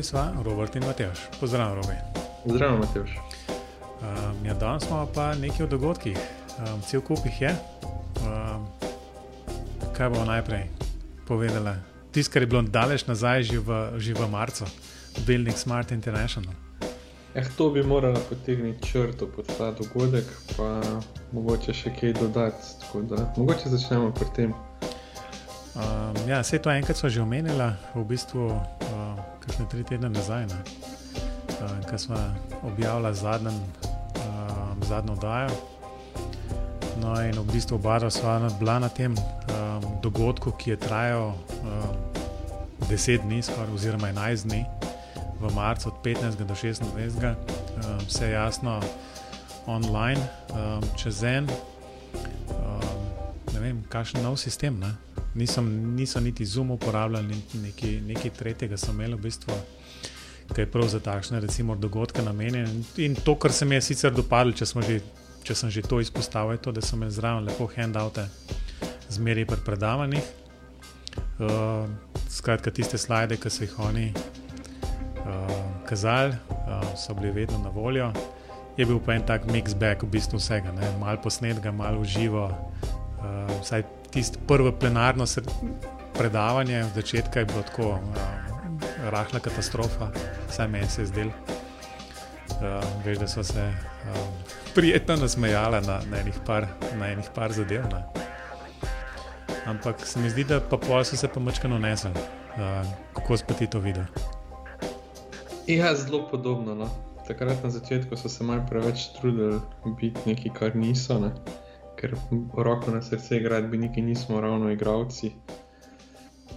vami sva Robert in Mateoš. Pozdravljen, Robi. Zdravo, Mateoš. Um, ja, danes smo pa nekaj o dogodkih, um, cel kup jih je. Um, kaj bomo najprej povedali? Tisto, kar je bilo daleč nazaj, že v, že v marcu, Building Smart International. Eh, to bi morala potegniti črto pod ta dogodek, pa mogoče še kaj dodati. Da, mogoče začnemo pri tem. Um, ja, vse to enkrat smo že omenili, v bistvu uh, kakšne tri tedne nazaj, uh, ko smo objavili zadnjem, uh, zadnjo oddajo. No, in v bistvu oba sva bila na tem um, dogodku, ki je trajal um, 10 dni, skoraj, oziroma 11 dni, v marcu od 15 do 26, um, vse jasno, online, um, čez en. Um, ne vem, kakšen nov sistem. Ne? Nisem, nisem niti Zoom uporabljal, niti nekaj tretjega sem imel v bistvu, kaj je prav za takšne recimo, dogodke namenjen. In to, kar se mi je sicer dopadlo, če, že, če sem že to izpostavil, je to, da so imeli zraven lepo handoute, zmeraj pri predavanjih. Uh, skratka, tiste slide, ki so jih oni uh, kazali, uh, so bili vedno na voljo. Je bil pa en tak mix back, v bistvu vsega, malo posnetka, malo uživo, uh, vsaj tisto prvo plenarno predavanje, od začetka je bilo tako uh, rahla katastrofa, vsaj meni se je zdel. Uh, veš, da so se uh, prijetno nasmejali na, na, enih par, na enih par zadev. Ne. Ampak se mi zdi, da pa pol so se pa mačkano nesli. Uh, kako si ti to videl? Ja, zelo podobno. No. Takrat na začetku so se malo preveč trudili biti nekaj, kar niso. Ne ker roko na srce gradbeniki nismo ravno igravci.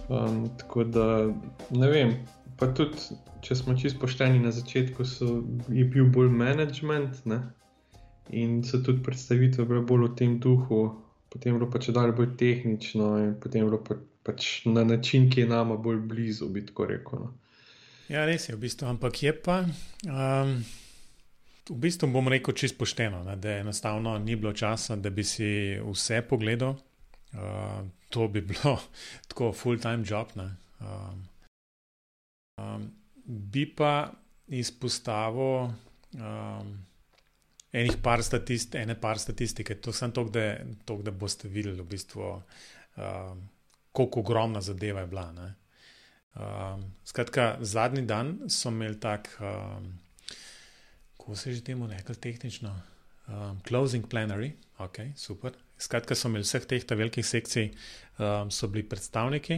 Um, tako da ne vem. Pa tudi, če smo čisto pošteni na začetku, so, je bil bolj management ne? in so tudi predstavitve bile bolj v tem duhu, potem je bilo pa če dalje bolj tehnično in potem je bilo pa, pač na način, ki je nama bolj blizu, bi tako rekel. No? Ja, res je v bistvu, ampak je pa. Um... V bistvu bom rekel čisto pošteno, ne, da enostavno ni bilo časa, da bi si vse pogledal. Uh, to bi bilo tako full-time job. Um, um, bi pa izpostavil um, enih par statist, ene par statistike, to sem to, da, to, da boste videli, v bistvu, um, koliko ogromna zadeva je bila. Um, skratka, zadnji dan so imeli tak. Um, kako se že temu reče, tehnično. Um, closing plenary, ok, super. Skratka, so imeli vseh teh velikih sekcij, um, so bili predstavniki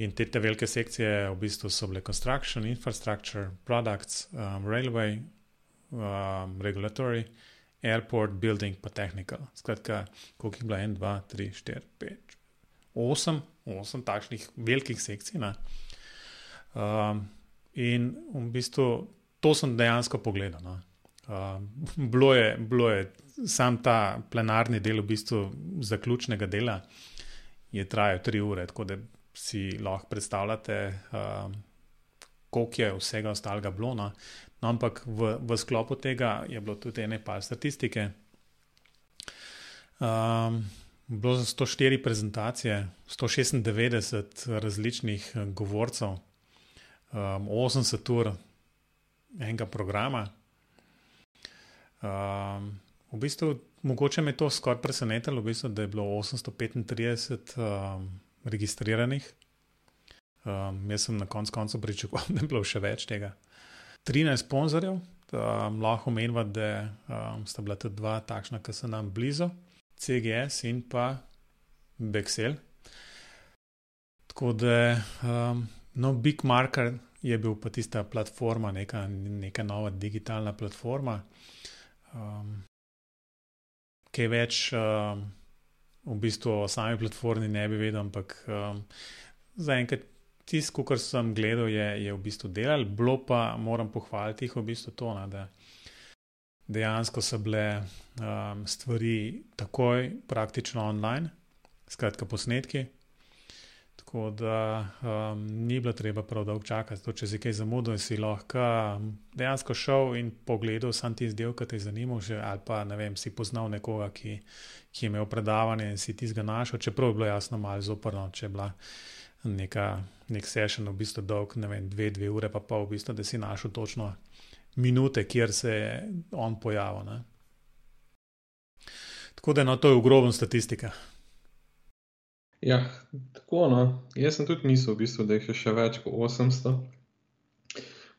in te, te velike sekcije v bistvu so bile construction, infrastructure, products, um, railway, um, regulatory, airport, building, pa technical. Skratka, koliko je bilo, en, dva, tri, štiri, pet, osem, osem takšnih velikih sekcij. Um, in v bistvu to sem dejansko pogledal. No. Uh, bilo, je, bilo je sam ta plenarni del, v bistvu zaključnega dela, je trajal tri ure, tako da si lahko predstavljate, uh, koliko je vsega ostalega bilo. No. No, ampak v, v sklopu tega je bilo tudi nekaj statistike. Um, bilo je 104 prezentacije, 196 različnih govorcev, um, 80 ur enega programa. Um, v bistvu, mogoče me je to skoraj presenetilo, v bistvu, da je bilo 835 um, registriranih. Um, jaz sem na koncu koncev pričakoval, da je bilo še več tega. 13 sponzorjev, um, lahko menimo, da um, sta bila tudi dva takšna, ki so nam blizu, CGS in pa Bexel. Tako da, um, no, Big Marker je bil pa tista platforma, neka, neka nova digitalna platforma. Um, kaj več um, v bistvu o sami platformi ne bi vedel, ampak um, zaenkrat tisto, kar sem gledal, je, je v bistvu delal. Bilo pa moram pohvaliti jih v bistvu to, na, da dejansko so bile um, stvari takoj, praktično online, skratka posnetki. Tako da um, ni bilo treba prav dolgo čakati. To, če si kaj zamudil, si lahko um, dejansko šel in pogledal sam ti izdelek, ki te je zanimal, že, ali pa vem, si poznal nekoga, ki, ki je imel predavanje in si ti ga našel, čeprav je bilo jasno malo zoprno, če je bila neka, nek session, v bistvu dolg, ne vem, dve, dve ure, pa pa v bistvu, da si našel točno minute, kjer se je on pojavil. Ne. Tako da no, to je ogromna statistika. Ja, tako no. Jaz sem tudi mislil, v bistvu, da jih je še več kot 800.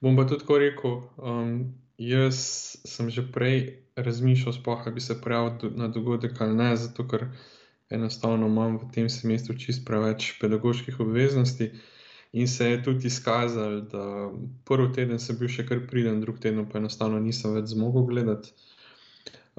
Bom pa tudi tako rekel, um, jaz sem že prej razmišljal, spoha bi se prijavil na dogodek ali ne, zato ker enostavno imam v tem semestru čist preveč pedagoških obveznosti. In se je tudi izkazalo, da prvi teden sem bil še kar priden, drugi teden pa enostavno nisem več zmogel gledati.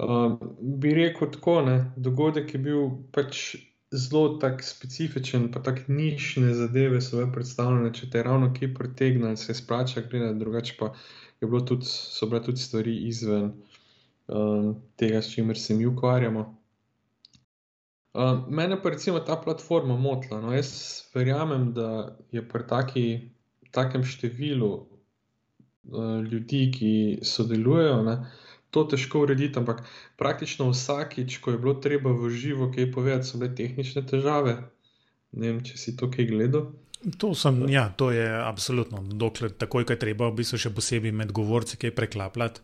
Uh, bi rekel tako, ne, dogodek je bil pač zelo tak specifičen, pa tako nišne zadeve so bile predstavljene, če te ravno ki pritegne, se splača gledati, drugače pa bilo tudi, so bile tudi stvari izven um, tega, s čimer se mi ukvarjamo. Um, mene pa recimo ta platforma motila. No, jaz verjamem, da je pri taki, takem številu uh, ljudi, ki sodelujejo, ne, uh, to težko urediti, ampak praktično vsakič, ko je bilo treba v živo kaj povedati, so bile tehnične težave. Ne vem, če si to kaj gledal. To, sem, ja, to je absolutno. Dokler takoj, ko je treba, v bistvu še posebej med govorci, kaj preklapljati.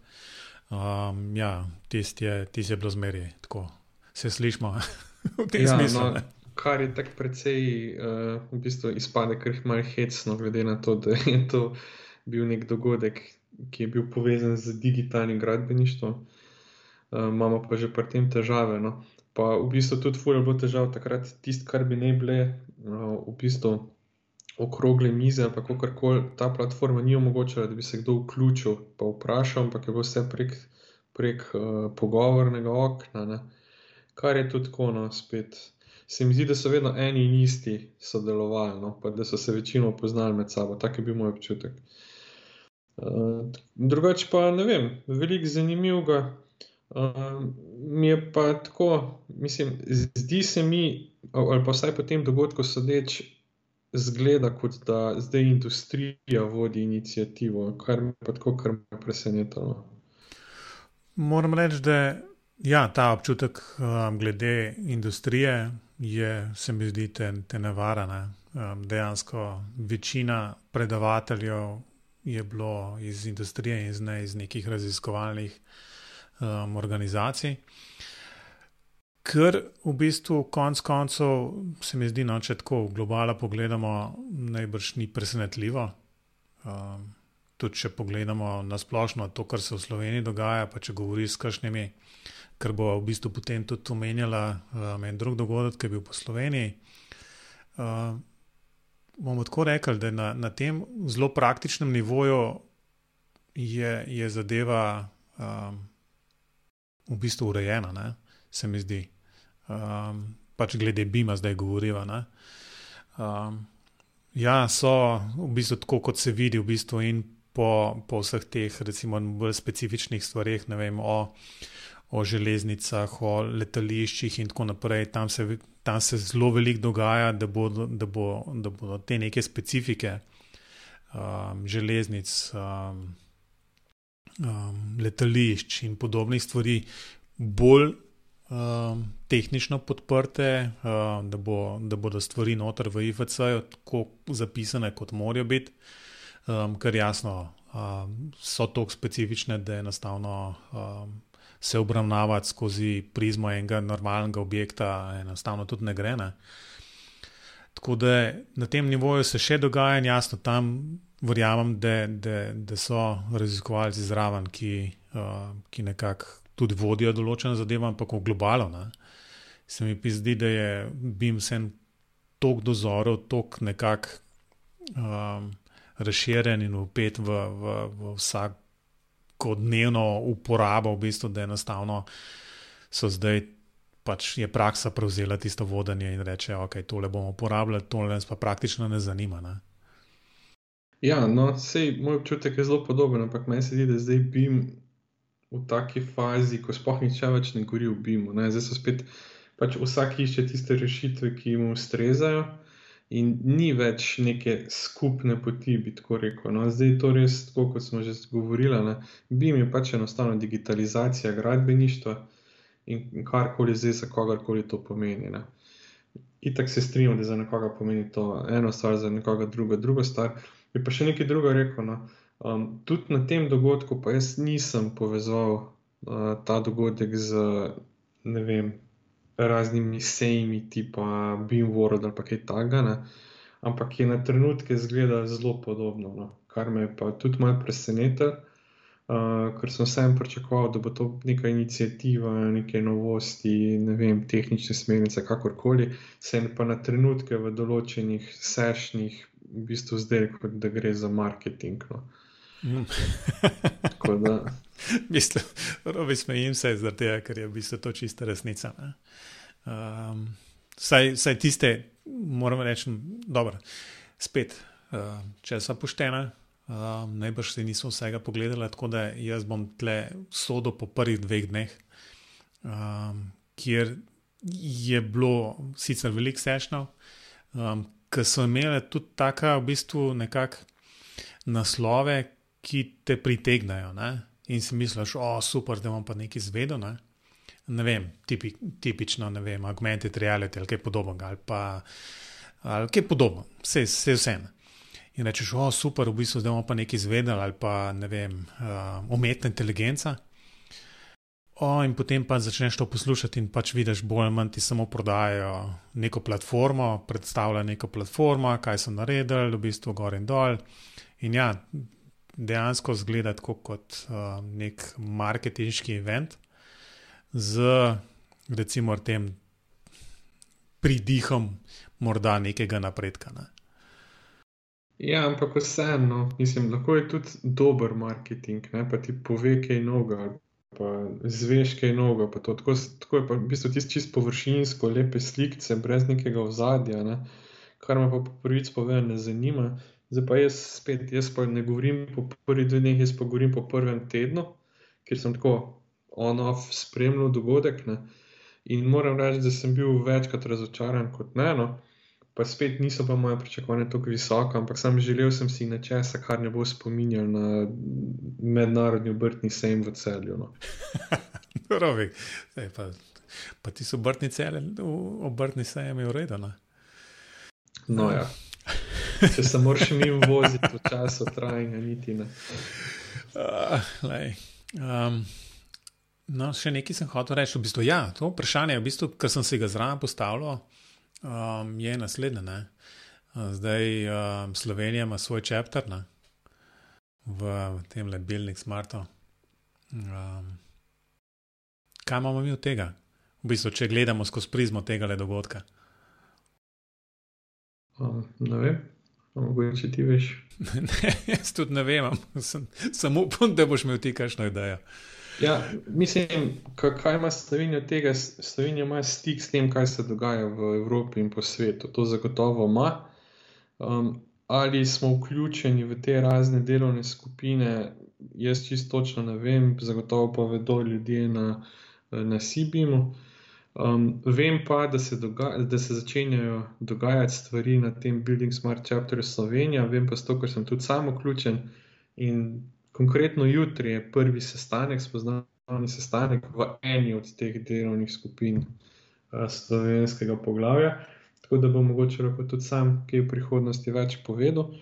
Um, ja, tisti je, tist je bilo zmeraj tako. Se slišmo v tem ja, smislu. No, kar je tako precej, uh, v bistvu izpade, ker jih malo hecno, glede na to, da je to bil nek dogodek, ki je bil povezan z digitalnim gradbeništvom, uh, imamo pa že pri tem težave. No. Pa v bistvu tudi fulje bilo težav takrat, tisto, kar bi ne bile, uh, v bistvu okrogle mize ali kako koli, ta platforma ni omogočala, da bi se kdo vključil pa vprašal, ampak je bilo vse prek, prek uh, pogovornega okna, ne. kar je tudi tako, no, spet. Se mi zdi, da so vedno eni in isti sodelovali, no, pa da so se večino poznali med sabo. Tak je bil moj občutek. Uh, drugače pa ne vem, veliko zanimivega. Uh, mi je pa tako, mislim, zdi se mi, ali pa vsaj po tem dogodku sodeč, zgleda kot da zdaj industrija vodi inicijativo, kar me pa tako kar me presenetilo. Moram reči, da ja, ta občutek um, glede industrije je, se mi zdi, te, te nevarane. Um, dejansko večina predavateljev je bilo iz industrije in ne iz nekih raziskovalnih um, organizacij. Ker v bistvu konec koncev se mi zdi, no, če tako globalno pogledamo, najbrž ni presenetljivo. Um, tudi če pogledamo na splošno to, kar se v Sloveniji dogaja, pa če govori s kakšnimi, kar bo v bistvu potem tudi omenjala um, en drug dogodek, ki je bil po Sloveniji. Um, bomo tako rekli, da na, na tem zelo praktičnem nivoju je, je zadeva um, v bistvu urejena, ne? se mi zdi. Um, pač glede Bima zdaj govoriva. Um, ja, so v bistvu tako, kot se vidi, v bistvu in po, po vseh teh, recimo, bolj specifičnih stvareh, ne vem, o, o železnicah, o letališčih in tako naprej. Tam se tam se zelo veliko dogaja, da bodo, da, bo, da bodo te neke specifike um, železnic, um, um, letališč in podobnih stvari bolj um, tehnično podprte, um, da, bo, da bodo stvari noter v IFC-ju tako zapisane, kot morajo biti, um, ker jasno um, so tako specifične, da enostavno. Um, se obravnavati skozi prizmo enega normalnega objekta, enostavno tudi ne gre. Ne? Tako da na tem nivoju se še dogaja in jasno tam verjamem, da, da, da so raziskovalci zraven, ki, uh, ki nekako tudi vodijo določene zadeve, ampak v globalu. Ne? Se mi pa zdi, da je BIM vsem tok dozorov, tok nekako um, razširjen in upet v, v, v vsak kot dnevno uporabo, v bistvu, da enostavno so zdaj pač je praksa prevzela tisto vodenje in reče, ok, tole bomo uporabljali, tole nas pa praktično ne zanima. Ne? Ja, no, sej moj občutek je zelo podoben, ampak meni se zdi, da zdaj bim v taki fazi, ko sploh niče več ne gori v bimu. Zdaj so spet, pač vsak išče tiste rešitve, ki mu ustrezajo in ni več neke skupne poti, bi tako rekel. No, zdaj je to res tako, kot smo že govorili. BIM je pač enostavno digitalizacija gradbeništva in karkoli zdaj za kogarkoli to pomeni. Ne. itak se strinjam, da za nekoga pomeni to eno stvar, za nekoga drugo, drugo stvar. Bi pa še nekaj drugo rekel. No. Um, tudi na tem dogodku, pa jaz nisem povezal uh, ta dogodek z ne vem, raznimi sejmi, tipa Beamworld ali kaj takega, ampak je na trenutke izgledalo zelo podobno, no. kar me je pa tudi malo presenetilo uh, ker sem vsem pričakoval, da bo to neka inicijativa, neke novosti, ne vem, tehnične smernice, kakorkoli, se je pa na trenutke v določenih sešnjih v bistvu zdaj, da gre za marketing. No. Mm. Da. Mislim, da smejim se zaradi tega, ker je v bistvu to čista resnica. Um, saj, saj tiste, moramo reči, dobro, spet, uh, če so poštene, Um, Najbrž si nismo vsega pogledali, tako da jaz bom tle sodo po prvih dveh dneh, um, kjer je bilo sicer veliko sešnjev, um, ki so imeli tudi taka v bistvu nekak naslove, ki te pritegnajo. Ne? In si misliš, o super, da bom pa nekaj izvedel. Ne? ne vem, tipi, tipično, ne vem, augmented reality ali kaj podobnega, ali pa ali kaj podobno, vse, vse vseeno in rečeš, o, super, v bistvu zdaj bomo pa nekaj izvedeli ali pa ne vem, uh, umetna inteligenca. O, in potem pa začneš to poslušati in pač vidiš, bolj ali manj ti samo prodajajo neko platformo, predstavljajo neko platformo, kaj so naredili, v bistvu gor in dol. In ja, dejansko zgleda kot uh, nek marketinški event z, recimo, tem pridihom morda nekega napredka. Ne. Ja, ampak vseeno, mislim, lahko je tudi dober marketing, ne? pa ti pove, kaj je noga, pa zveš, kaj je noga. To, tako, tako je pa v bistvu tisto čisto površinsko, lepe slike, brez nekega ozadja, ne? kar me pa po prvič pove, ne zanima. Zdaj pa jaz spet, jaz pa ne govorim po prvih dveh dneh, jaz pa govorim po prvem tednu, ker sem tako on-off spremljal dogodek. Ne? In moram reči, da sem bil večkrat razočaran kot ne. No? pa spet niso pa moje pričakovanja tako visoke, ampak sam želel sem si nečesa, kar ne bo spominjal na mednarodni obrtni sejem v celju. No. Rovi, pa, pa ti so obrtni celje, obrtni sejem je urejeno. No, ja. Če se moraš mi voziti v času trajanja, niti ne. Uh, um, no, še nekaj sem hotel reči. V bistvu, ja, to vprašanje, v bistvu, ki sem si ga zraven postavljal, um, je naslednje. Ne? Zdaj um, Slovenija ima svoj čepter ne? v tem le Building Smartu. Um, kaj imamo mi od tega, v bistvu, če gledamo skozi prizmo tega dogodka? Um, ne vem, mogoče ti veš. ne, jaz tudi ne vem, sem, sem upam, da boš imel ti kakšno idejo. Ja, mislim, kaj ima Slovenija od tega? Slovenija ima stik s tem, kaj se dogaja v Evropi in po svetu. To zagotovo ima. Um, ali smo vključeni v te razne delovne skupine, jaz čisto točno ne vem, zagotovo pa vedo ljudje na, na Sibimu. Um, vem pa, da se, da se začenjajo dogajati stvari na tem Building Smart Chapter Slovenija, vem pa to, ker sem tudi sam vključen. In Konkretno jutri je prvi sestanek, spoznavni sestanek v eni od teh delovnih skupin uh, slovenskega poglavja. Tako da bom mogoče lahko tudi sam, ki je v prihodnosti več povedal.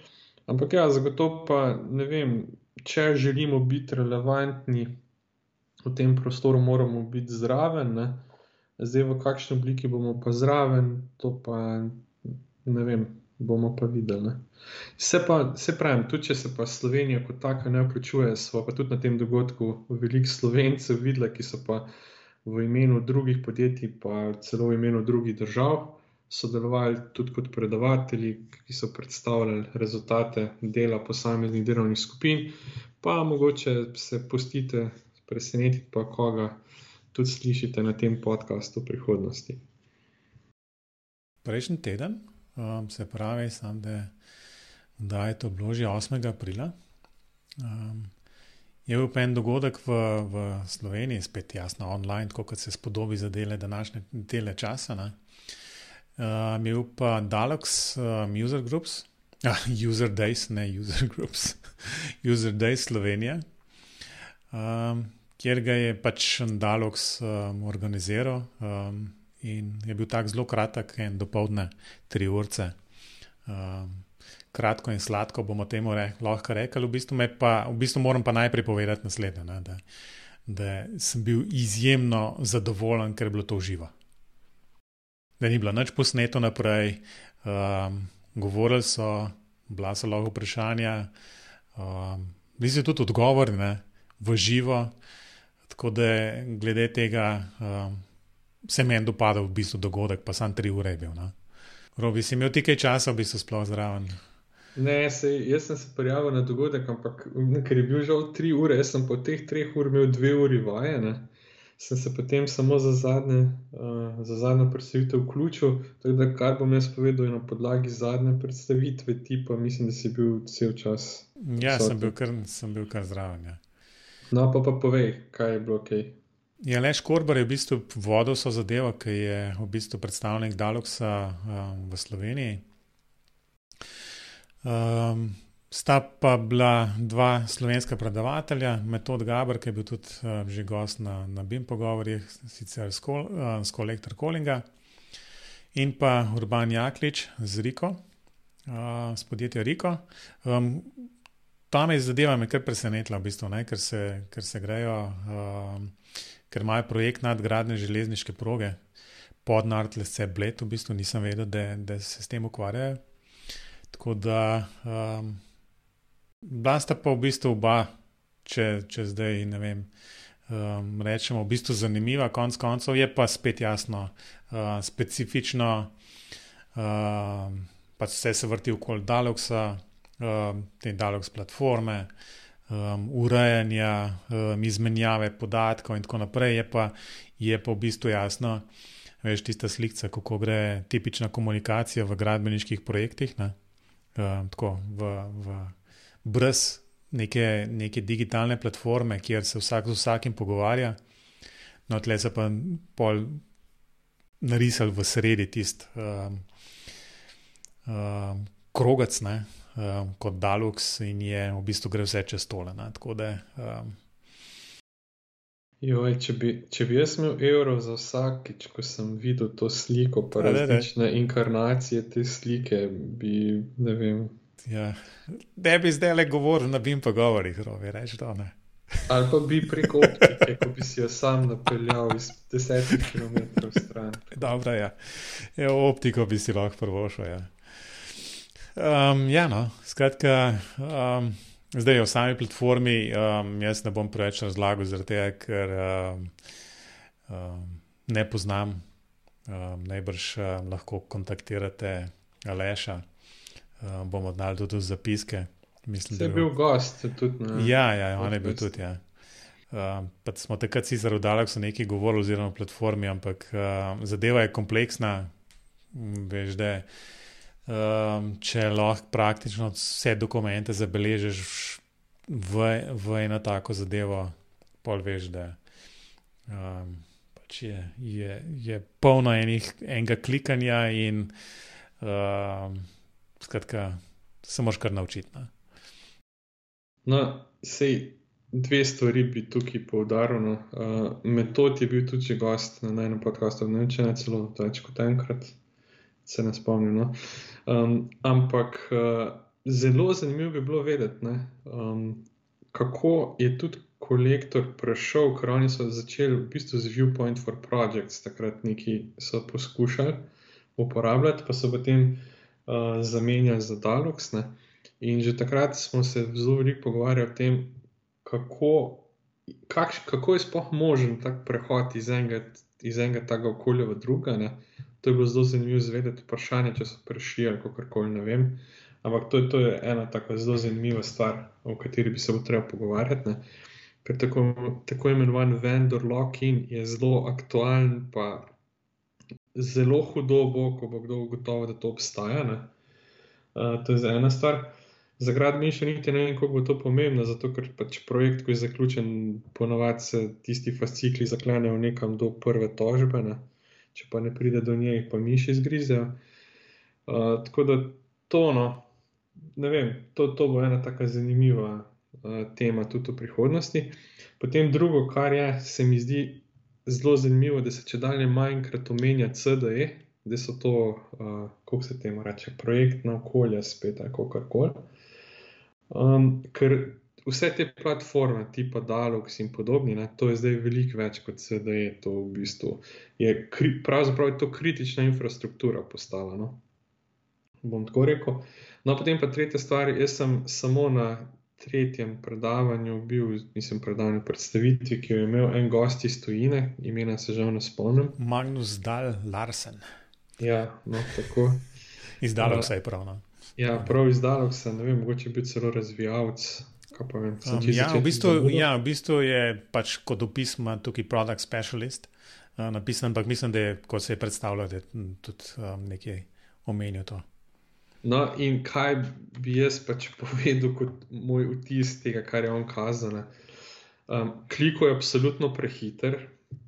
Ampak ja, zagotovo pa ne vem, če želimo biti relevantni v tem prostoru, moramo biti zraven. Ne? Zdaj, v kakšni obliki bomo pa zraven, to pa ne vem bomo pa videli. Se pa, se pravim, tudi če se pa Slovenija kot taka ne vključuje, smo pa tudi na tem dogodku veliko slovencev videli, ki so pa v imenu drugih podjetij, pa celo v imenu drugih držav sodelovali tudi kot predavatelji, ki so predstavljali rezultate dela posameznih delovnih skupin. Pa mogoče se pustite presenetiti, pa koga tudi slišite na tem podkastu v prihodnosti. Prejšnji teden um, se pravi, sam, da, da je to bilo že 8. aprila. Um, je bil pa en dogodek v, v Sloveniji, spet jasno, online, kot se spodobi za dele današnje dele časa. Um, je bil pa Dalox um, User Groups, ah, User Days, ne User Groups, User Days Slovenija. Um, Ker ga je pač Dalox um, organiziral, um, in je bil tako zelo kratek, en dopoledne, tri urce. Um, kratko in sladko bomo temu re, lahko rekli. V bistvu, pa, v bistvu moram pa najprej povedati naslednje, ne, da, da sem bil izjemno zadovoljen, ker je bilo to živo. Da ni bilo nič posneto naprej, um, govorili so, bila so lahko vprašanja, um, bili so tudi odgovori ne, v živo. Tako da glede tega um, se meni dopadal v bistvu dogodek, pa sem tri ure bil. No. Robi si imel ti kaj časa, v bistvu sploh zraven. Ne, sej, jaz sem se prijavil na dogodek, ampak ker je bil žal tri ure, jaz sem po teh treh ur imel dve uri vaje. Ne? Sem se potem samo za zadnje, uh, za zadnjo predstavitev vključil. Tako da, kar bom jaz povedal, je na podlagi zadnje predstavitve, ti pa mislim, da si bil cel čas. Ja, sem bil, kar, sem bil kar zraven. Ja. No, pa pa povej, kaj je bilo ok. Ja, Leš Korbar je v bistvu vodil so zadevo, ki je v bistvu predstavnik Daloksa um, v Sloveniji. Um, sta pa bila dva slovenska predavatelja, Metod Gabr, ki je bil tudi uh, že gost na, na BIM pogovorjih, sicer s uh, kolektor Kolinga, in pa Urban Jaklič z Riko, uh, s podjetja Riko. Um, tam je zadeva me kar presenetila, v bistvu, ne, ker, se, ker se grejo, um, ker imajo projekt nadgradne železniške proge pod Nartlesce Bled, v bistvu nisem vedel, da, da se s tem ukvarjajo. Tako da, um, bila sta pa v bistvu oba, če, če zdaj ne vem. Um, rečemo, v bistvu zanimiva, konc koncev je pa spet jasno, uh, specifično, uh, pač vse se vrti okoli Daloksa, uh, te Daloks platforme, um, urejanja, um, izmenjave podatkov in tako naprej. Je pa, je pa v bistvu jasno, veš, tista slika, kako gre tipična komunikacija v gradbeniških projektih. Ne? uh, tako, v, v, brez neke, neke digitalne platforme, kjer se vsak z vsakim pogovarja. No, tle se pa pol narisal v sredi tisti um, um, krogac, ne, um, kot Dalux, in je v bistvu gre vse čez stole. Ne, da. Um, Joj, če, bi, če bi jaz imel evro za vsakič, ko sem videl to sliko, pa različne inkarnacije te slike, bi ne vem. Ja. Ne bi zdaj le govoril na BIM pogovorih, rovi, reči to ne. Ali pa bi preko optike, ko bi si jo sam napeljal iz desetih km stran. Dobro, ja. ja. Optiko bi si lahko prvošel, ja. Um, ja, no, skratka. Um, Zdaj, o sami platformi, um, jaz ne bom preveč razlagal, tega, ker um, um, ne poznam. Um, najbrž um, lahko kontaktirate Aleša, um, bomo dali tudi zapiske. Mislim, je bil gost tudi na. Ja, ja, on je bil tudi. Ja. Um, smo takrat si zarodali, da so neki govorili oziroma o platformi, ampak um, zadeva je kompleksna. Veš, da je um, če lahko praktično vse dokumente zabeležiš v, v eno tako zadevo, pol veš, da um, pač je, je, je polno enih, enega klikanja in um, skratka, se moraš kar naučiti. Ne? No, sej. Dve stvari bi tukaj poudaril. No. Uh, metod je bil tudi gost na enem podkastu, ne vem, če ne celo več kot enkrat, se ne spomnim. No. Um, ampak uh, zelo zanimivo bi bilo vedeti, um, kako je tudi kolektor prešel, ker oni so začeli v bistvu z Viewpoint for Projects, takrat neki so poskušali uporabljati, pa so potem uh, zamenjali za Dalux. Ne? In že takrat smo se zelo veliko pogovarjali o tem, kako, kakš, kako je sploh možen tak prehod iz enega, iz enega tega okolja v druga. To je bilo zelo zanimivo zvedeti, vprašanje, če so prišli ali kako koli ne vem. Ampak to, to je ena tako zelo zanimiva stvar, o kateri bi se bo treba pogovarjati. Ne? Ker tako, tako imenovan vendor lock-in je zelo aktualen, pa zelo hudo bo, ko bo kdo ugotovil, da to obstaja. Uh, to je ena stvar. Za gradbeništvo niti ne vem, kako bo to pomembno, zato ker pač projekt, ko je zaključen, ponovadi se tisti fascikli zaklenejo nekam do prve tožbe. Ne? Če pa ne pride do nje, pa miši zgrizejo. Uh, tako da to, no, ne vem, to, to bo ena tako zanimiva uh, tema tudi v prihodnosti. Potem drugo, kar je, se mi zdi zelo zanimivo, da se če dalje manjkrat omenja CDE, da so to, uh, kako se temu reče, projektna okolja, spet ali kar koli. Um, ker vse te platforme, tipa Dalux in podobni, ne, to je zdaj veliko več kot CDE, to v bistvu je kri, pravzaprav je to kritična infrastruktura postala. No. Bom tako rekel. No, potem pa tretja stvar, jaz sem samo na tretjem predavanju bil, mislim, predavanju predstavitvi, ki jo je imel en gost iz Tujine, imena se žal ne spomnim. Magnus Dal Larsen. Ja, no, tako. Izdalo se je prav. No. Ja, prav izdalo se, ne vem, mogoče biti celo razvijalec. Vem, um, ja, v bistvu, ja, v bistvu je pač kot opisma tukaj product specialist uh, napisan, ampak mislim, da je, ko se je predstavljal, da je tudi um, nekaj omenil to. No, in kaj bi jaz pač povedal kot moj vtis tega, kar je on kazal. Um, kliko je absolutno prehiter,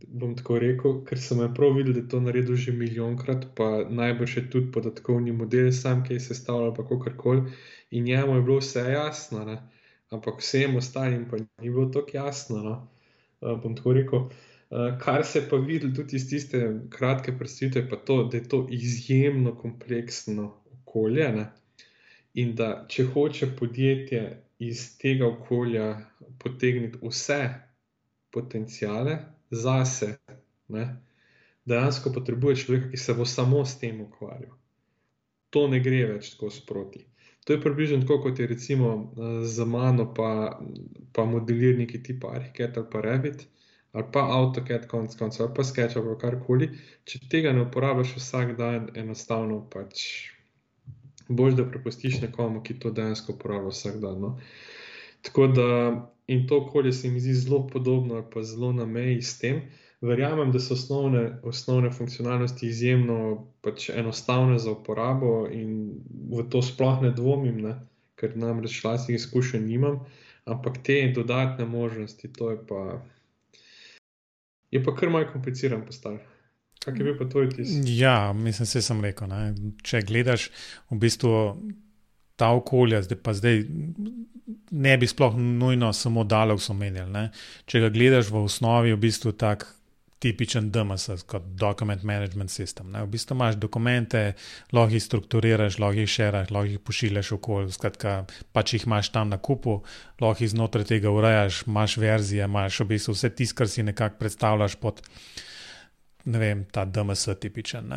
bom tako rekel, ker sem prav videl, da je to naredil že milijonkrat, pa najbrž je tudi podatkovni model, sam, ki je sestavljal, pa kako koli. In njemu je bilo vse jasno, ne? Ampak vsem ostalim pa ni bilo tako jasno. No? Uh, bom tako rekel. Uh, kar se pa vidi tudi iz tiste kratke predstavitve, pa to, da je to izjemno kompleksno okolje. Ne? In da če hoče podjetje iz tega okolja potegniti vse potencijale zase, ne? dejansko potrebuje človeka, ki se bo samo s tem ukvarjal. To ne gre več tako sproti. To je približno tako, kot je recimo eh, za mano, pa, pa modelirniki tipa Arhicad ali pa Revit ali pa AutoCAD, konc koncev, ali pa Sketch ali karkoli. Če tega ne uporabljaš vsak dan, enostavno pač boš da prepustiš nekomu, ki to dejansko uporablja vsak dan. No? Tako da in to okolje se mi zdi zelo podobno ali pa zelo na meji s tem. Verjamem, da so osnovne, osnovne funkcionalnosti izjemno pač enostavne za uporabo in v to sploh ne dvomim, ne? ker namreč vlastnih izkušenj nimam, ampak te dodatne možnosti, to je pa, je pa kar malce kompliciran postavljati. Kaj je bil pa tvoj tis? Ja, mislim, se sem rekel. Ne. Če gledaš v bistvu ta okolja, zdaj pa zdaj ne bi sploh nujno samo dalek omenjali. Če ga gledaš v osnovi, v bistvu tak. Tipičen DMS, kot Document Management System. Ne? V bistvu imaš dokumente, lahko jih strukturiraš, lahko jih šeraš, lahko jih pošiljaš okoli, skratka, pač jih imaš tam na kupu, lahko jih znotraj tega urejaš, imaš verzije, imaš v bistvu vse tisto, kar si nekako predstavljaš pod ne vem, ta DMS tipičen.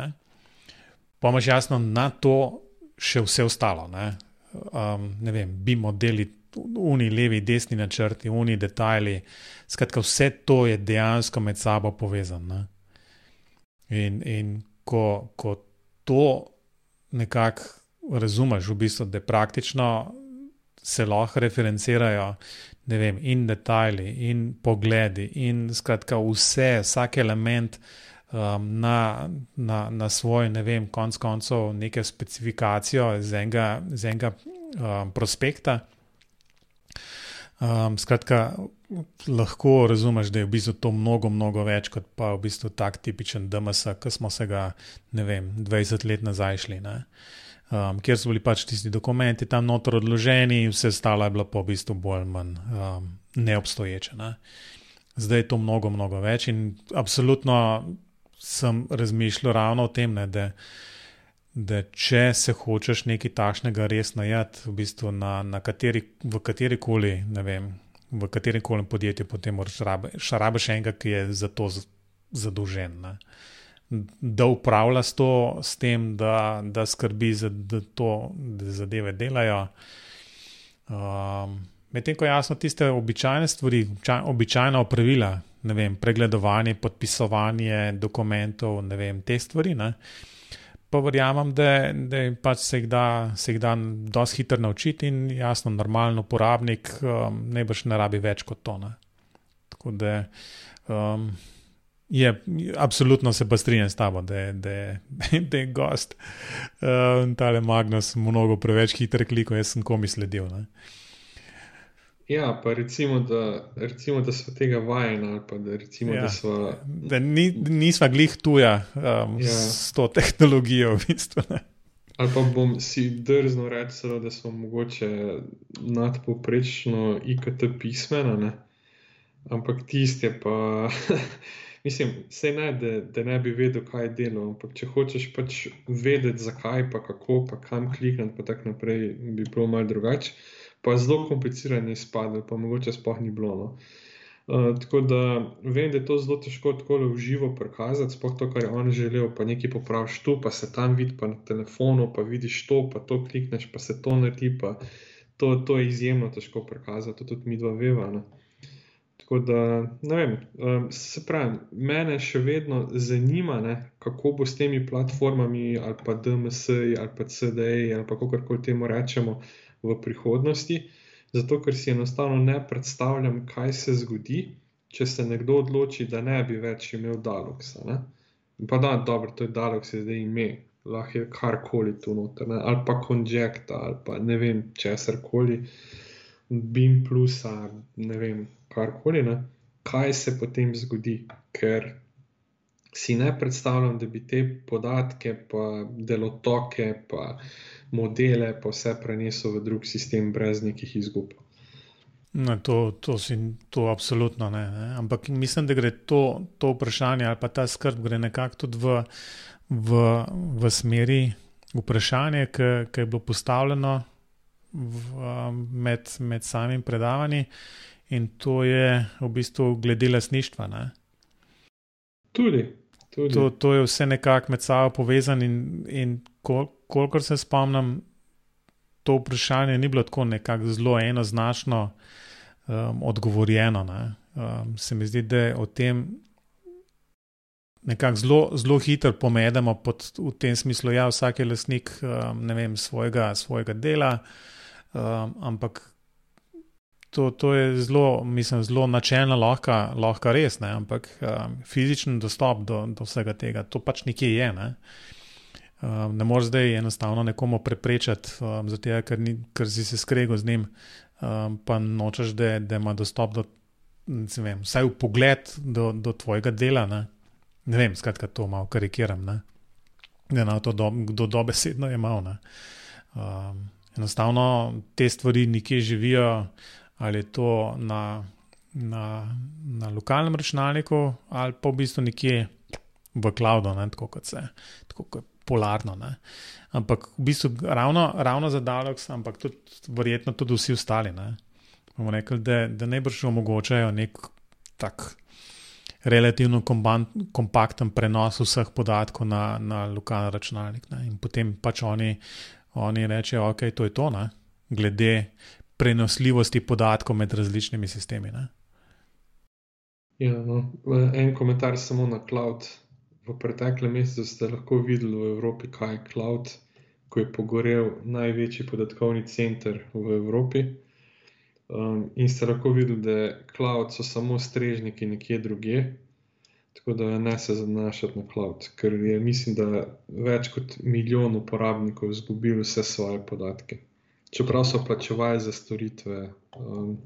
Pomaž jasno na to še vse ostalo. Ne, um, ne vem, bi modeli, uni levi, desni načrti, uni detajli. Skratka, vse to je dejansko med sabo povezano. In, in ko, ko to nekako razumeš, v bistvu, da praktično se lahko referencirajo vem, in detajli, in pogledi, in skratka, vse, vsak element um, na, na, na svoj, ne vem, konc koncev, neko specifikacijo z enega, z enega um, prospekta. Um, skratka, lahko razumeš, da je v bistvu to mnogo, mnogo več kot pa v bistvu tak tipičen DMS, ki smo se ga, ne vem, 20 let nazaj šli. Um, Ker so bili pač tisti dokumenti tam notor odloženi, vse ostalo je bilo pa v bistvu bolj ali manj um, neobstoječe. Ne? Zdaj je to mnogo, mnogo več in absolutno sem razmišljal ravno o tem, ne, da, da če se hočeš nekaj takšnega res najeti, v bistvu na, na kateri, v kateri koli, ne vem, v kateri koli podjetju, potem moraš rabiš enega, ki je za to zadolžen. Ne. Da upravlja s, to, s tem, da, da skrbi za da to, da zadeve delajo. Um, Medtem ko jasno tiste običajne stvari, običajna opravila, vem, pregledovanje, podpisovanje dokumentov, vem, te stvari. Ne? Pa verjamem, da, da pač se jih da, se jih da dosti hitro naučiti in jasno, normalen uporabnik um, ne rabi več kot to. Ne? Tako da um, je, absolutno se pa strinjam s tabo, da, da, da je gost, um, tale Magnus, mnogo preveč hiter kliko, jaz sem komi sledil. Ne? Ja, pa recimo, da, recimo, da smo tega vajeni, ali pa da, recimo, ja. da smo. Da ni, nismo glih tuja um, ja. s to tehnologijo, v bistvu. Ne. Ali pa bom si drznil reči, da smo mogoče nadpoprečno IKT pismena, ne? ampak tiste pa. Mislim, se ne, da, da ne bi vedel, kaj je delo, ampak če hočeš pač vedeti, zakaj, pa kako, pa kam klikniti, pa tako naprej, bi bilo malo drugače. Pa zelo komplicirano izpade, pa mogoče sploh ni bilo. No. Uh, tako da vem, da je to zelo težko tako v živo prikazati, sploh to, kar je on želel, pa nekaj popraviš tu, pa se tam vidi, pa na telefonu, pa vidiš to, pa to klikneš, pa se to naredi. To, to je izjemno težko prikazati, tudi mi dva veva. Ne. Tako da, ne vem, um, se pravi, mene še vedno zanima, ne, kako bo s temi platformami ali pa DMS ali pa CDA ali pa kako koli temu rečemo v prihodnosti. Zato, ker si enostavno ne predstavljam, kaj se zgodi, če se nekdo odloči, da ne bi več imel Daloksa. Ne. Pa da, dobro, to je Daloks, je zdaj ime, lahko je karkoli tu noter, ne, ali pa Conjecta ali pa ne vem, česar koli. BIM plus, ne vem, karkoli, ne, kaj se potem zgodi, ker si ne predstavljam, da bi te podatke, pa delotoke, pa modele, pa vse prenesel v drug sistem brez nekih izgub. No, to, to, si, to absolutno ne, ne. Ampak mislim, da gre to, to vprašanje ali pa ta skrb gre nekako tudi v, v, v smeri vprašanja, ki je bilo postavljeno v, med, med samim predavanjem in to je v bistvu glede lasništva. Ne? Tudi. tudi. To, to je vse nekako med sabo povezano, in, in kol, kolikor se spomnim, to vprašanje ni bilo tako nekako zelo enoznačno um, odgovorjeno. Um, se mi zdi, da o tem nekako zelo, zelo hitro pomedemo pod, v tem smislu, da ja, vsak je lasnik um, vem, svojega, svojega dela, um, ampak to, to je zelo, mislim, zelo načelno lahko, lahko res, ne? ampak um, fizičen dostop do, do vsega tega, to pač nekje je. Ne, um, ne moreš zdaj enostavno nekomu preprečiti, um, zato ker, ker si se skregal z njim, um, pa nočeš, da, da ima dostop do, vem, vsaj v pogled do, do tvojega dela. Ne, ne vem, skratka, to malo karikiram. Ne? Da na to do, do dobesedno je malo. Um, enostavno te stvari nekje živijo, ali je to na, na, na lokalnem računalniku, ali pa v bistvu nekje v cloudu, ne, tako kot se, tako kot polarno. Ne. Ampak v bistvu ravno, ravno za Dalox, ampak tudi verjetno tudi vsi ostali. Ne. Bomo rekli, da, da najbrž omogočajo nek tak. Relativno kompakten prenos vseh podatkov na, na lokalni računalnik. Ne. In potem pač oni, oni rečejo, ok, to je to, ne. glede prenosljivosti podatkov med različnimi sistemi. Ja, no. En komentar samo na cloud. V preteklem mesecu ste lahko videli v Evropi, kaj je cloud, ko je pogorel največji podatkovni center v Evropi. Um, in ste lahko videli, da cloud so samo strežniki nekje druge, tako da ne se zanašati na cloud, ker je, mislim, da več kot milijon uporabnikov izgubilo vse svoje podatke čeprav so plačevali za storitve um,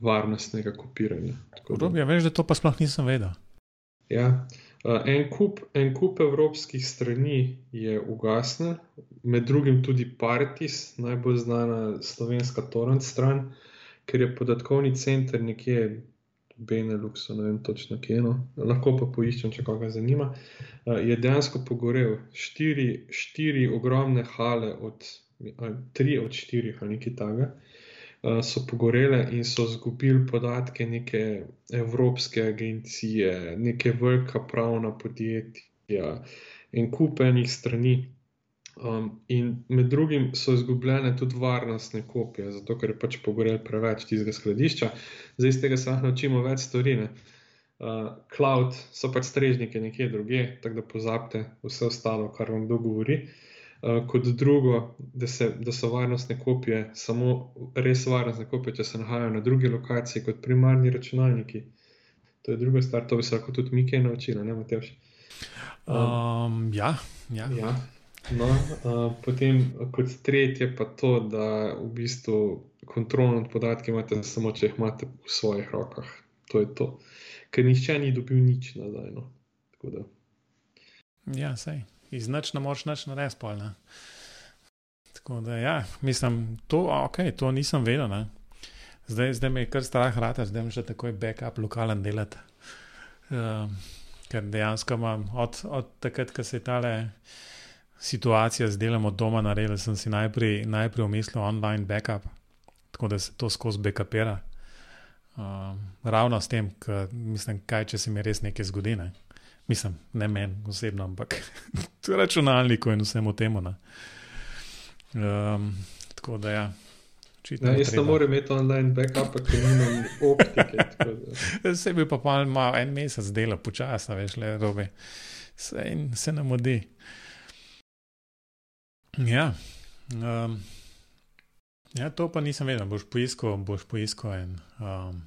varnostnega kopiranja. Ja, veš, da to pa sploh nisem vedel. Ja. En, kup, en kup evropskih strani je ugasnil, med drugim tudi Partis, najbolj znana slovenska torrent stran, ker je podatkovni center nekje v Beneluxu, ne vem točno kje, no. lahko pa poiščem, če koga zanima. Je dejansko pogorel štiri, štiri ogromne hale od tri od štirih ali nekaj takega, so pogorele in so izgubili podatke neke evropske agencije, neke velika pravna podjetja in kupenih strani. Um, in med drugim so izgubljene tudi varnostne kopije, zato ker je pač pogorel preveč tistega skladišča. Zdaj iz tega se lahko naučimo več stvari. Uh, cloud so pač strežniki nekje druge, tako da pozabite vse ostalo, kar vam kdo govori. Uh, Eh, kot drugo, da, se, da so varnostne kopije samo res varnostne kopije, če se nahajajo na drugi lokaciji kot primarni računalniki. To je druga stvar, to bi se lahko tudi mi kaj naučili, ne Matevš. Um, um, ja, ja. ja. No, uh, potem, kot tretje, pa to, da v bistvu kontrol nad podatki imate samo, če jih imate v svojih rokah. To je to. Ker nihče ni dobil nič nazaj. No. Ja, sej iz noč ne moreš več narediti spolne. Tako da, ja, mislim, to, okay, to nisem vedel. Zdaj, zdaj me je kar strah, rata, zdaj mi že takoj backup lokalen delati. Uh, ker dejansko imam od, od takrat, ko se je ta situacija z delom od doma naredila, sem si najprej, najprej umislil online backup, tako da se to skozi backupira. Uh, ravno s tem, ker mislim, kaj če se mi res nekaj zgodi. Ne? Mislim, ne meni osebno, ampak tudi računalniku in vsemu temu. Um, tako da ja. Ja, jaz ne morem imeti online backup, ker nimam optike. Se bi pa pa malo en mesec dela počasno, veš, le robe. Se, se nam odi. Ja. Um, ja, to pa nisem vedel. Boš poiskal, boš poiskal en, um,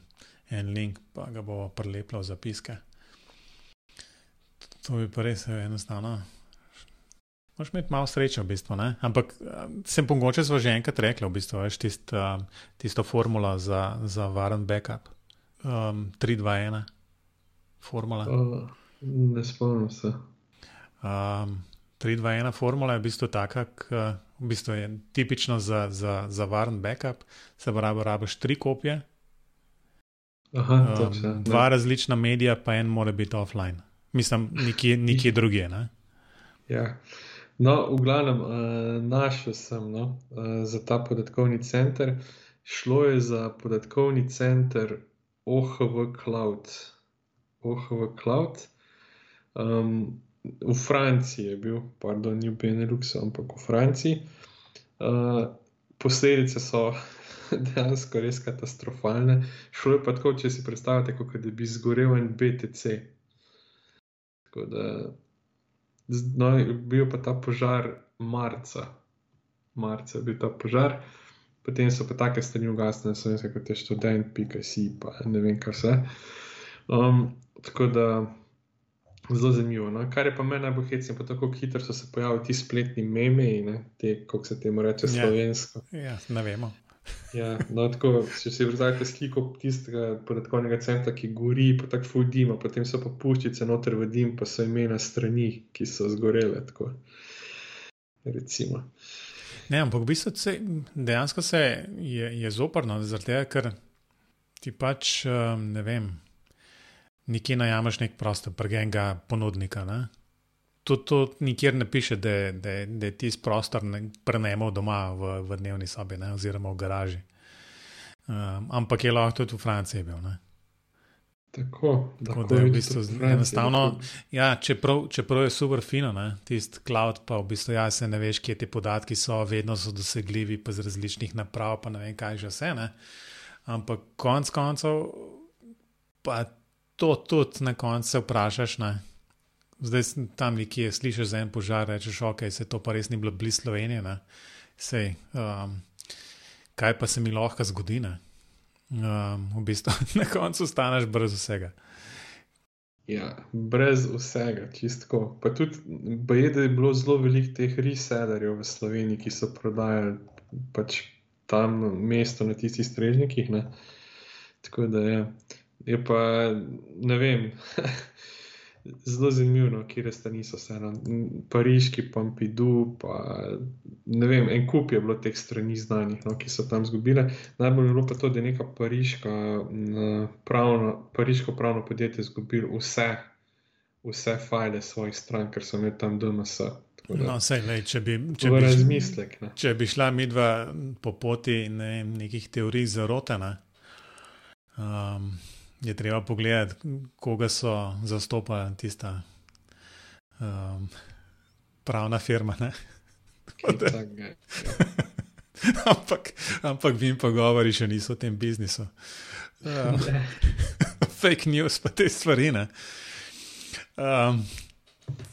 en link, pa ga bo prelepil v zapiske. To bi pa res enostavno. Moš imeti malo sreče, v bistvu. Ne? Ampak sem mogoče že enkrat rekel, v bistvu, veš, tist, um, tisto formulo za, za varen backup. Um, 3, 2, 1, formula. Uh, ne spomnim se. Um, 3, 2, 1, formula je v bistvu taka, k, v bistvu je tipično za, za, za varen backup, se pravi, rabiš tri kopije. Aha, um, dva različna medija, pa en mora biti offline. Mislim, nikje, nikje drugje. Ja. No, v glavnem, uh, našel sem no, uh, za ta podatkovni center. Šlo je za podatkovni center OHV Cloud. OHV Cloud. Um, v Franciji je bil, pardon, ni v Beneluxu, ampak v Franciji. Uh, posledice so dejansko res katastrofalne. Šlo je pa tako, če si predstavljate, kot da bi zgorel en BTC. Tako da No, bil pa ta požar marca, marca je bil ta požar, potem so pa take stvari ugasnile, so nekaj kot je študent, pika si, pa ne vem, kaj vse. Um, tako da zelo zanimivo. No? Kar je pa meni najbolj hecno, pa tako hitro so se pojavili ti spletni meme, te, kako se temu reče, ja. slovensko. Ja, ja ne vemo. Ja, no, tako, če si predstavljate sliko tistega podatkovnega centra, ki gori, pa tako fudima, potem so pa puščice noter v dim, pa so imena strani, ki so zgorele. Tako. Recimo. Ne, ampak v bistvu se, dejansko se je, je zoprno, zato ker ti pač um, ne vem, nikjer najameš nek prostor, prgenega ponudnika. Ne? To, to nikjer ne piše, da, da, da je tisti prostor prenajemal doma v, v dnevni sobi ne, oziroma v garaži. Um, ampak je lahko tudi v Franciji bil. Ne. Tako, tako da je v bistvu enostavno. Ja, čeprav, čeprav je super fino, tisti cloud, pa v bistvu ja, se ne veš, kje ti podatki so, vedno so dosegljivi, pa z različnih naprav, pa ne vem, kaj že vse. Ne. Ampak konec koncev, pa to tudi na koncu vprašaš. Ne zdaj tam nekje slišiš za en požar, rečeš, ok, se to pa res ni bilo blizu Slovenije. Sej, um, kaj pa se mi lahko zgodi? Um, v bistvu na koncu staneš brez vsega. Ja, brez vsega, čistko. Pa tudi, je, da je bilo zelo veliko teh resellerjev v Sloveniji, ki so prodajali pač tam mesto na tistih strežnikih. Ne? Tako da je, je pa, ne vem. zelo zanimivo, no, kje res niso vse. No. Pariški, Pompidou, pa ne vem, en kup je bilo teh strani znanih, no, ki so tam zgubile. Najbolj je bilo pa to, da je neka pariška, pravno, pariško pravno podjetje izgubilo vse, vse file svojih stran, ker so imeli tam DMS. No, sej, lej, če, bi, če, bi, razmislek, če bi šla midva po poti ne, nekih teorij zarotena. Um, je treba pogledati, koga so zastopali tista um, pravna firma. ampak, ampak vi pa govori, še niso v tem biznisu. Um, fake news, pa te stvari. Um,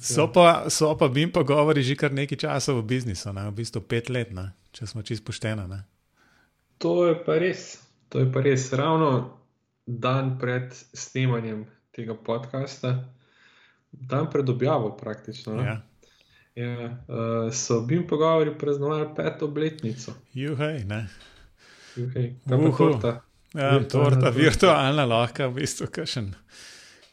so, pa, so pa Bim pa govori že kar nekaj časa v biznisu, ne? v bistvu pet let, ne? če smo čist pošteni. To je pa res, to je pa res. Ravno dan pred snemanjem tega podcasta, dan pred objavo, praktično. Ja. Ja, uh, so bili pogovori praznovali peto obletnico. Juhej, ne. Juhej, kaj pa torta? Ja, torta, virtualna, lahko v bistvu kašen.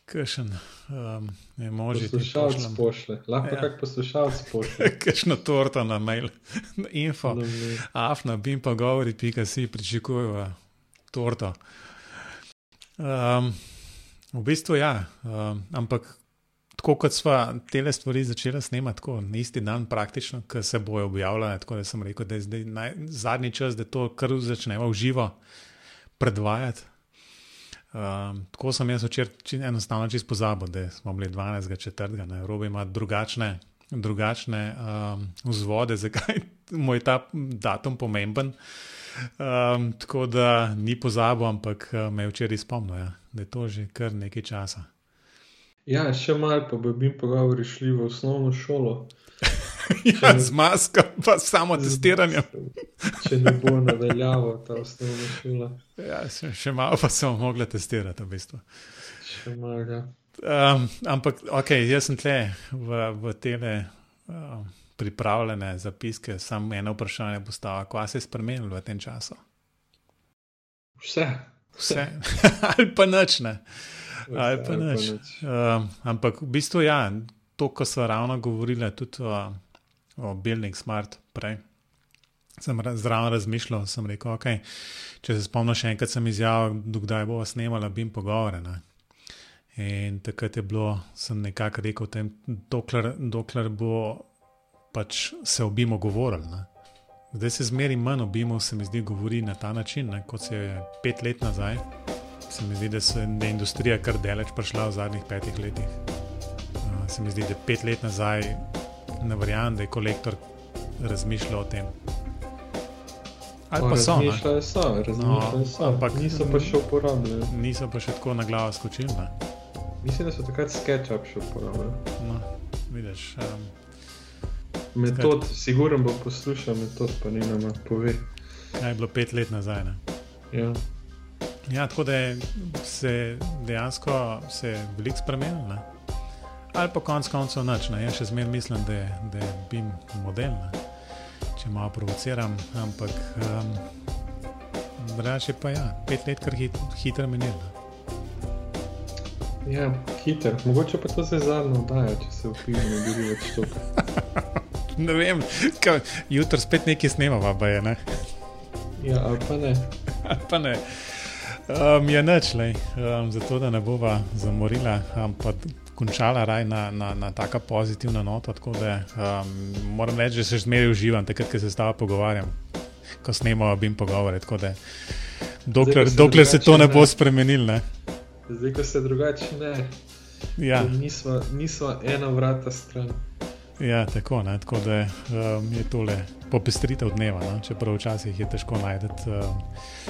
Kašen, um, ne može ti poslušati. Pošle. Lahko ja. kak poslušalc pošle. Kašno torto na mail, info. Afna, bim pa govori, pika si, pričakujejo torto. Um, V bistvu ja, uh, ampak tako kot smo te stvari začeli snemati, tako na isti dan, praktično, ki se bojo objavljale. Tako da sem rekel, da je zdaj naj, zadnji čas, da to kar začnemo v živo predvajati. Um, tako sem jaz včeraj enostavno čez pozabil, da smo bili 12. četrtega, Robi ima drugačne, drugačne um, vzvode, zakaj mu je ta datum pomemben. Um, tako da ni pozabil, ampak uh, me je včeraj spomnil, ja, da je to že kar nekaj časa. Ja, še malo pa bi pogovori šli v osnovno šolo. ja, z masko, pa samo testiranje. Če ne bo nadaljavo ta osnovna šola. Ja, še, še malo pa smo mogli testirati, v bistvu. Še malo, ja. Um, ampak, ok, jaz sem tle v, v tele uh, pripravljene zapiske, samo eno vprašanje postava, kaj se je spremenilo v tem času? Vse. Vse. Ali pa nič ne. Ali pa nič. Um, ampak v bistvu ja, to, kar so ravno govorili tudi o, o Building Smart prej. Sem zraven razmišljal, sem rekel, okay, če se spomnim, še enkrat sem izjavil, dokdaj bo snemala BIM pogovore. Ne? In takrat je bilo, sem nekako rekel, tem, dokler, dokler bo pač se obimo govorili. Ne? Zdaj se zmeri manj obimo, se mi zdi, govori na ta način, ne? kot se je pet let nazaj se mi zdi, da, se, da je industrija kar daleč prišla v zadnjih petih letih. Uh, se mi zdi, da pet let nazaj ne verjamem, da je kolektor razmišljal o tem. Ali pa so. Razmišljali so, razmišljali no, so. Ampak niso pa še uporabljali. Niso pa še tako na glavo skočili. Ne? Mislim, da so takrat SketchUp še uporabljali. No, vidiš. Um, metod, sigurno bo poslušal metod, pa ni nama pove. Kaj je bilo pet let nazaj? Ne? Ja. Ja, tako da se dejansko se veliko spremenilo. Ali pa konec koncev noč. Jaz še zmeraj mislim, da, da je BIM model, ne? če malo provociram, ampak um, drugače pa ja, pet let kar hit, hitro minilo. Ja, hiter. Mogoče pa to zdaj zadnjo oddajo, če se v filmu ne bi več to. ne vem, jutro spet nekaj snemava, pa je ne. Ja, ali pa ne. ali pa ne. Um, je neč, um, zato da ne bova zamorila, ampak končala raj na, na, na tako pozitivno noto. Tako da um, moram reči, da se zmeraj uživam, takrat, ko se s tabo pogovarjam, ko snemamo bim pogovore. Dokler, Zdaj, dokler se to ne, ne bo spremenilo. Zdaj, ko se drugače ne. Ja. Nismo, nismo ena vrata stran. Ja, tako, ne, tako da um, je tole popestritev dneva. No? Čeprav včasih je težko najti um,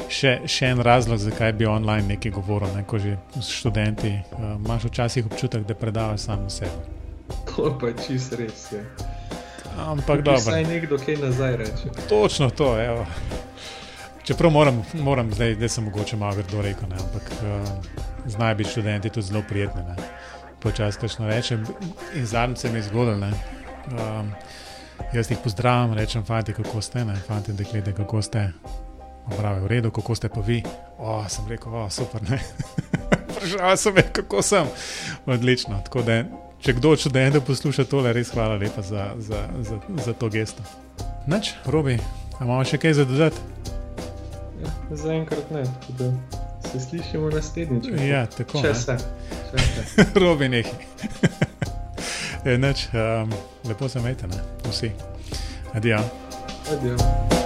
še, še en razlog, zakaj bi online nekaj govoril. Ne? Ko že študenti um, imaš včasih občutek, da predavaš samo sebe. To pa je čist res. Je. Ampak dobro. Saj nekdo kaj nazaj reče. Točno to. Evo. Čeprav moram, moram zdaj, da sem mogoče malo grdo rekel, ne? ampak um, znajo biti študenti tudi zelo prijetni. Počasi, kajšno rečem, in zadnjič se mi je zgodilo. Um, jaz jih pozdravim, rečem, fanti, kako ste, ne, fanti, deklete, kako ste. Pravi, v redu, kako ste pa vi. O, sem rekel, o, super, ne. Vprašal sem, kako sem. Odlično. Da, če kdo čude, da posluša tole, res hvala lepa za, za, za, za to gesto. Noč, robi, imamo še kaj za dodati? Zaenkrat ne, da se slišimo naslednjič. Ja, tako. Če se. robi nekaj. Neč, um, lepo se imejte, vsi. Adijo. Adijo.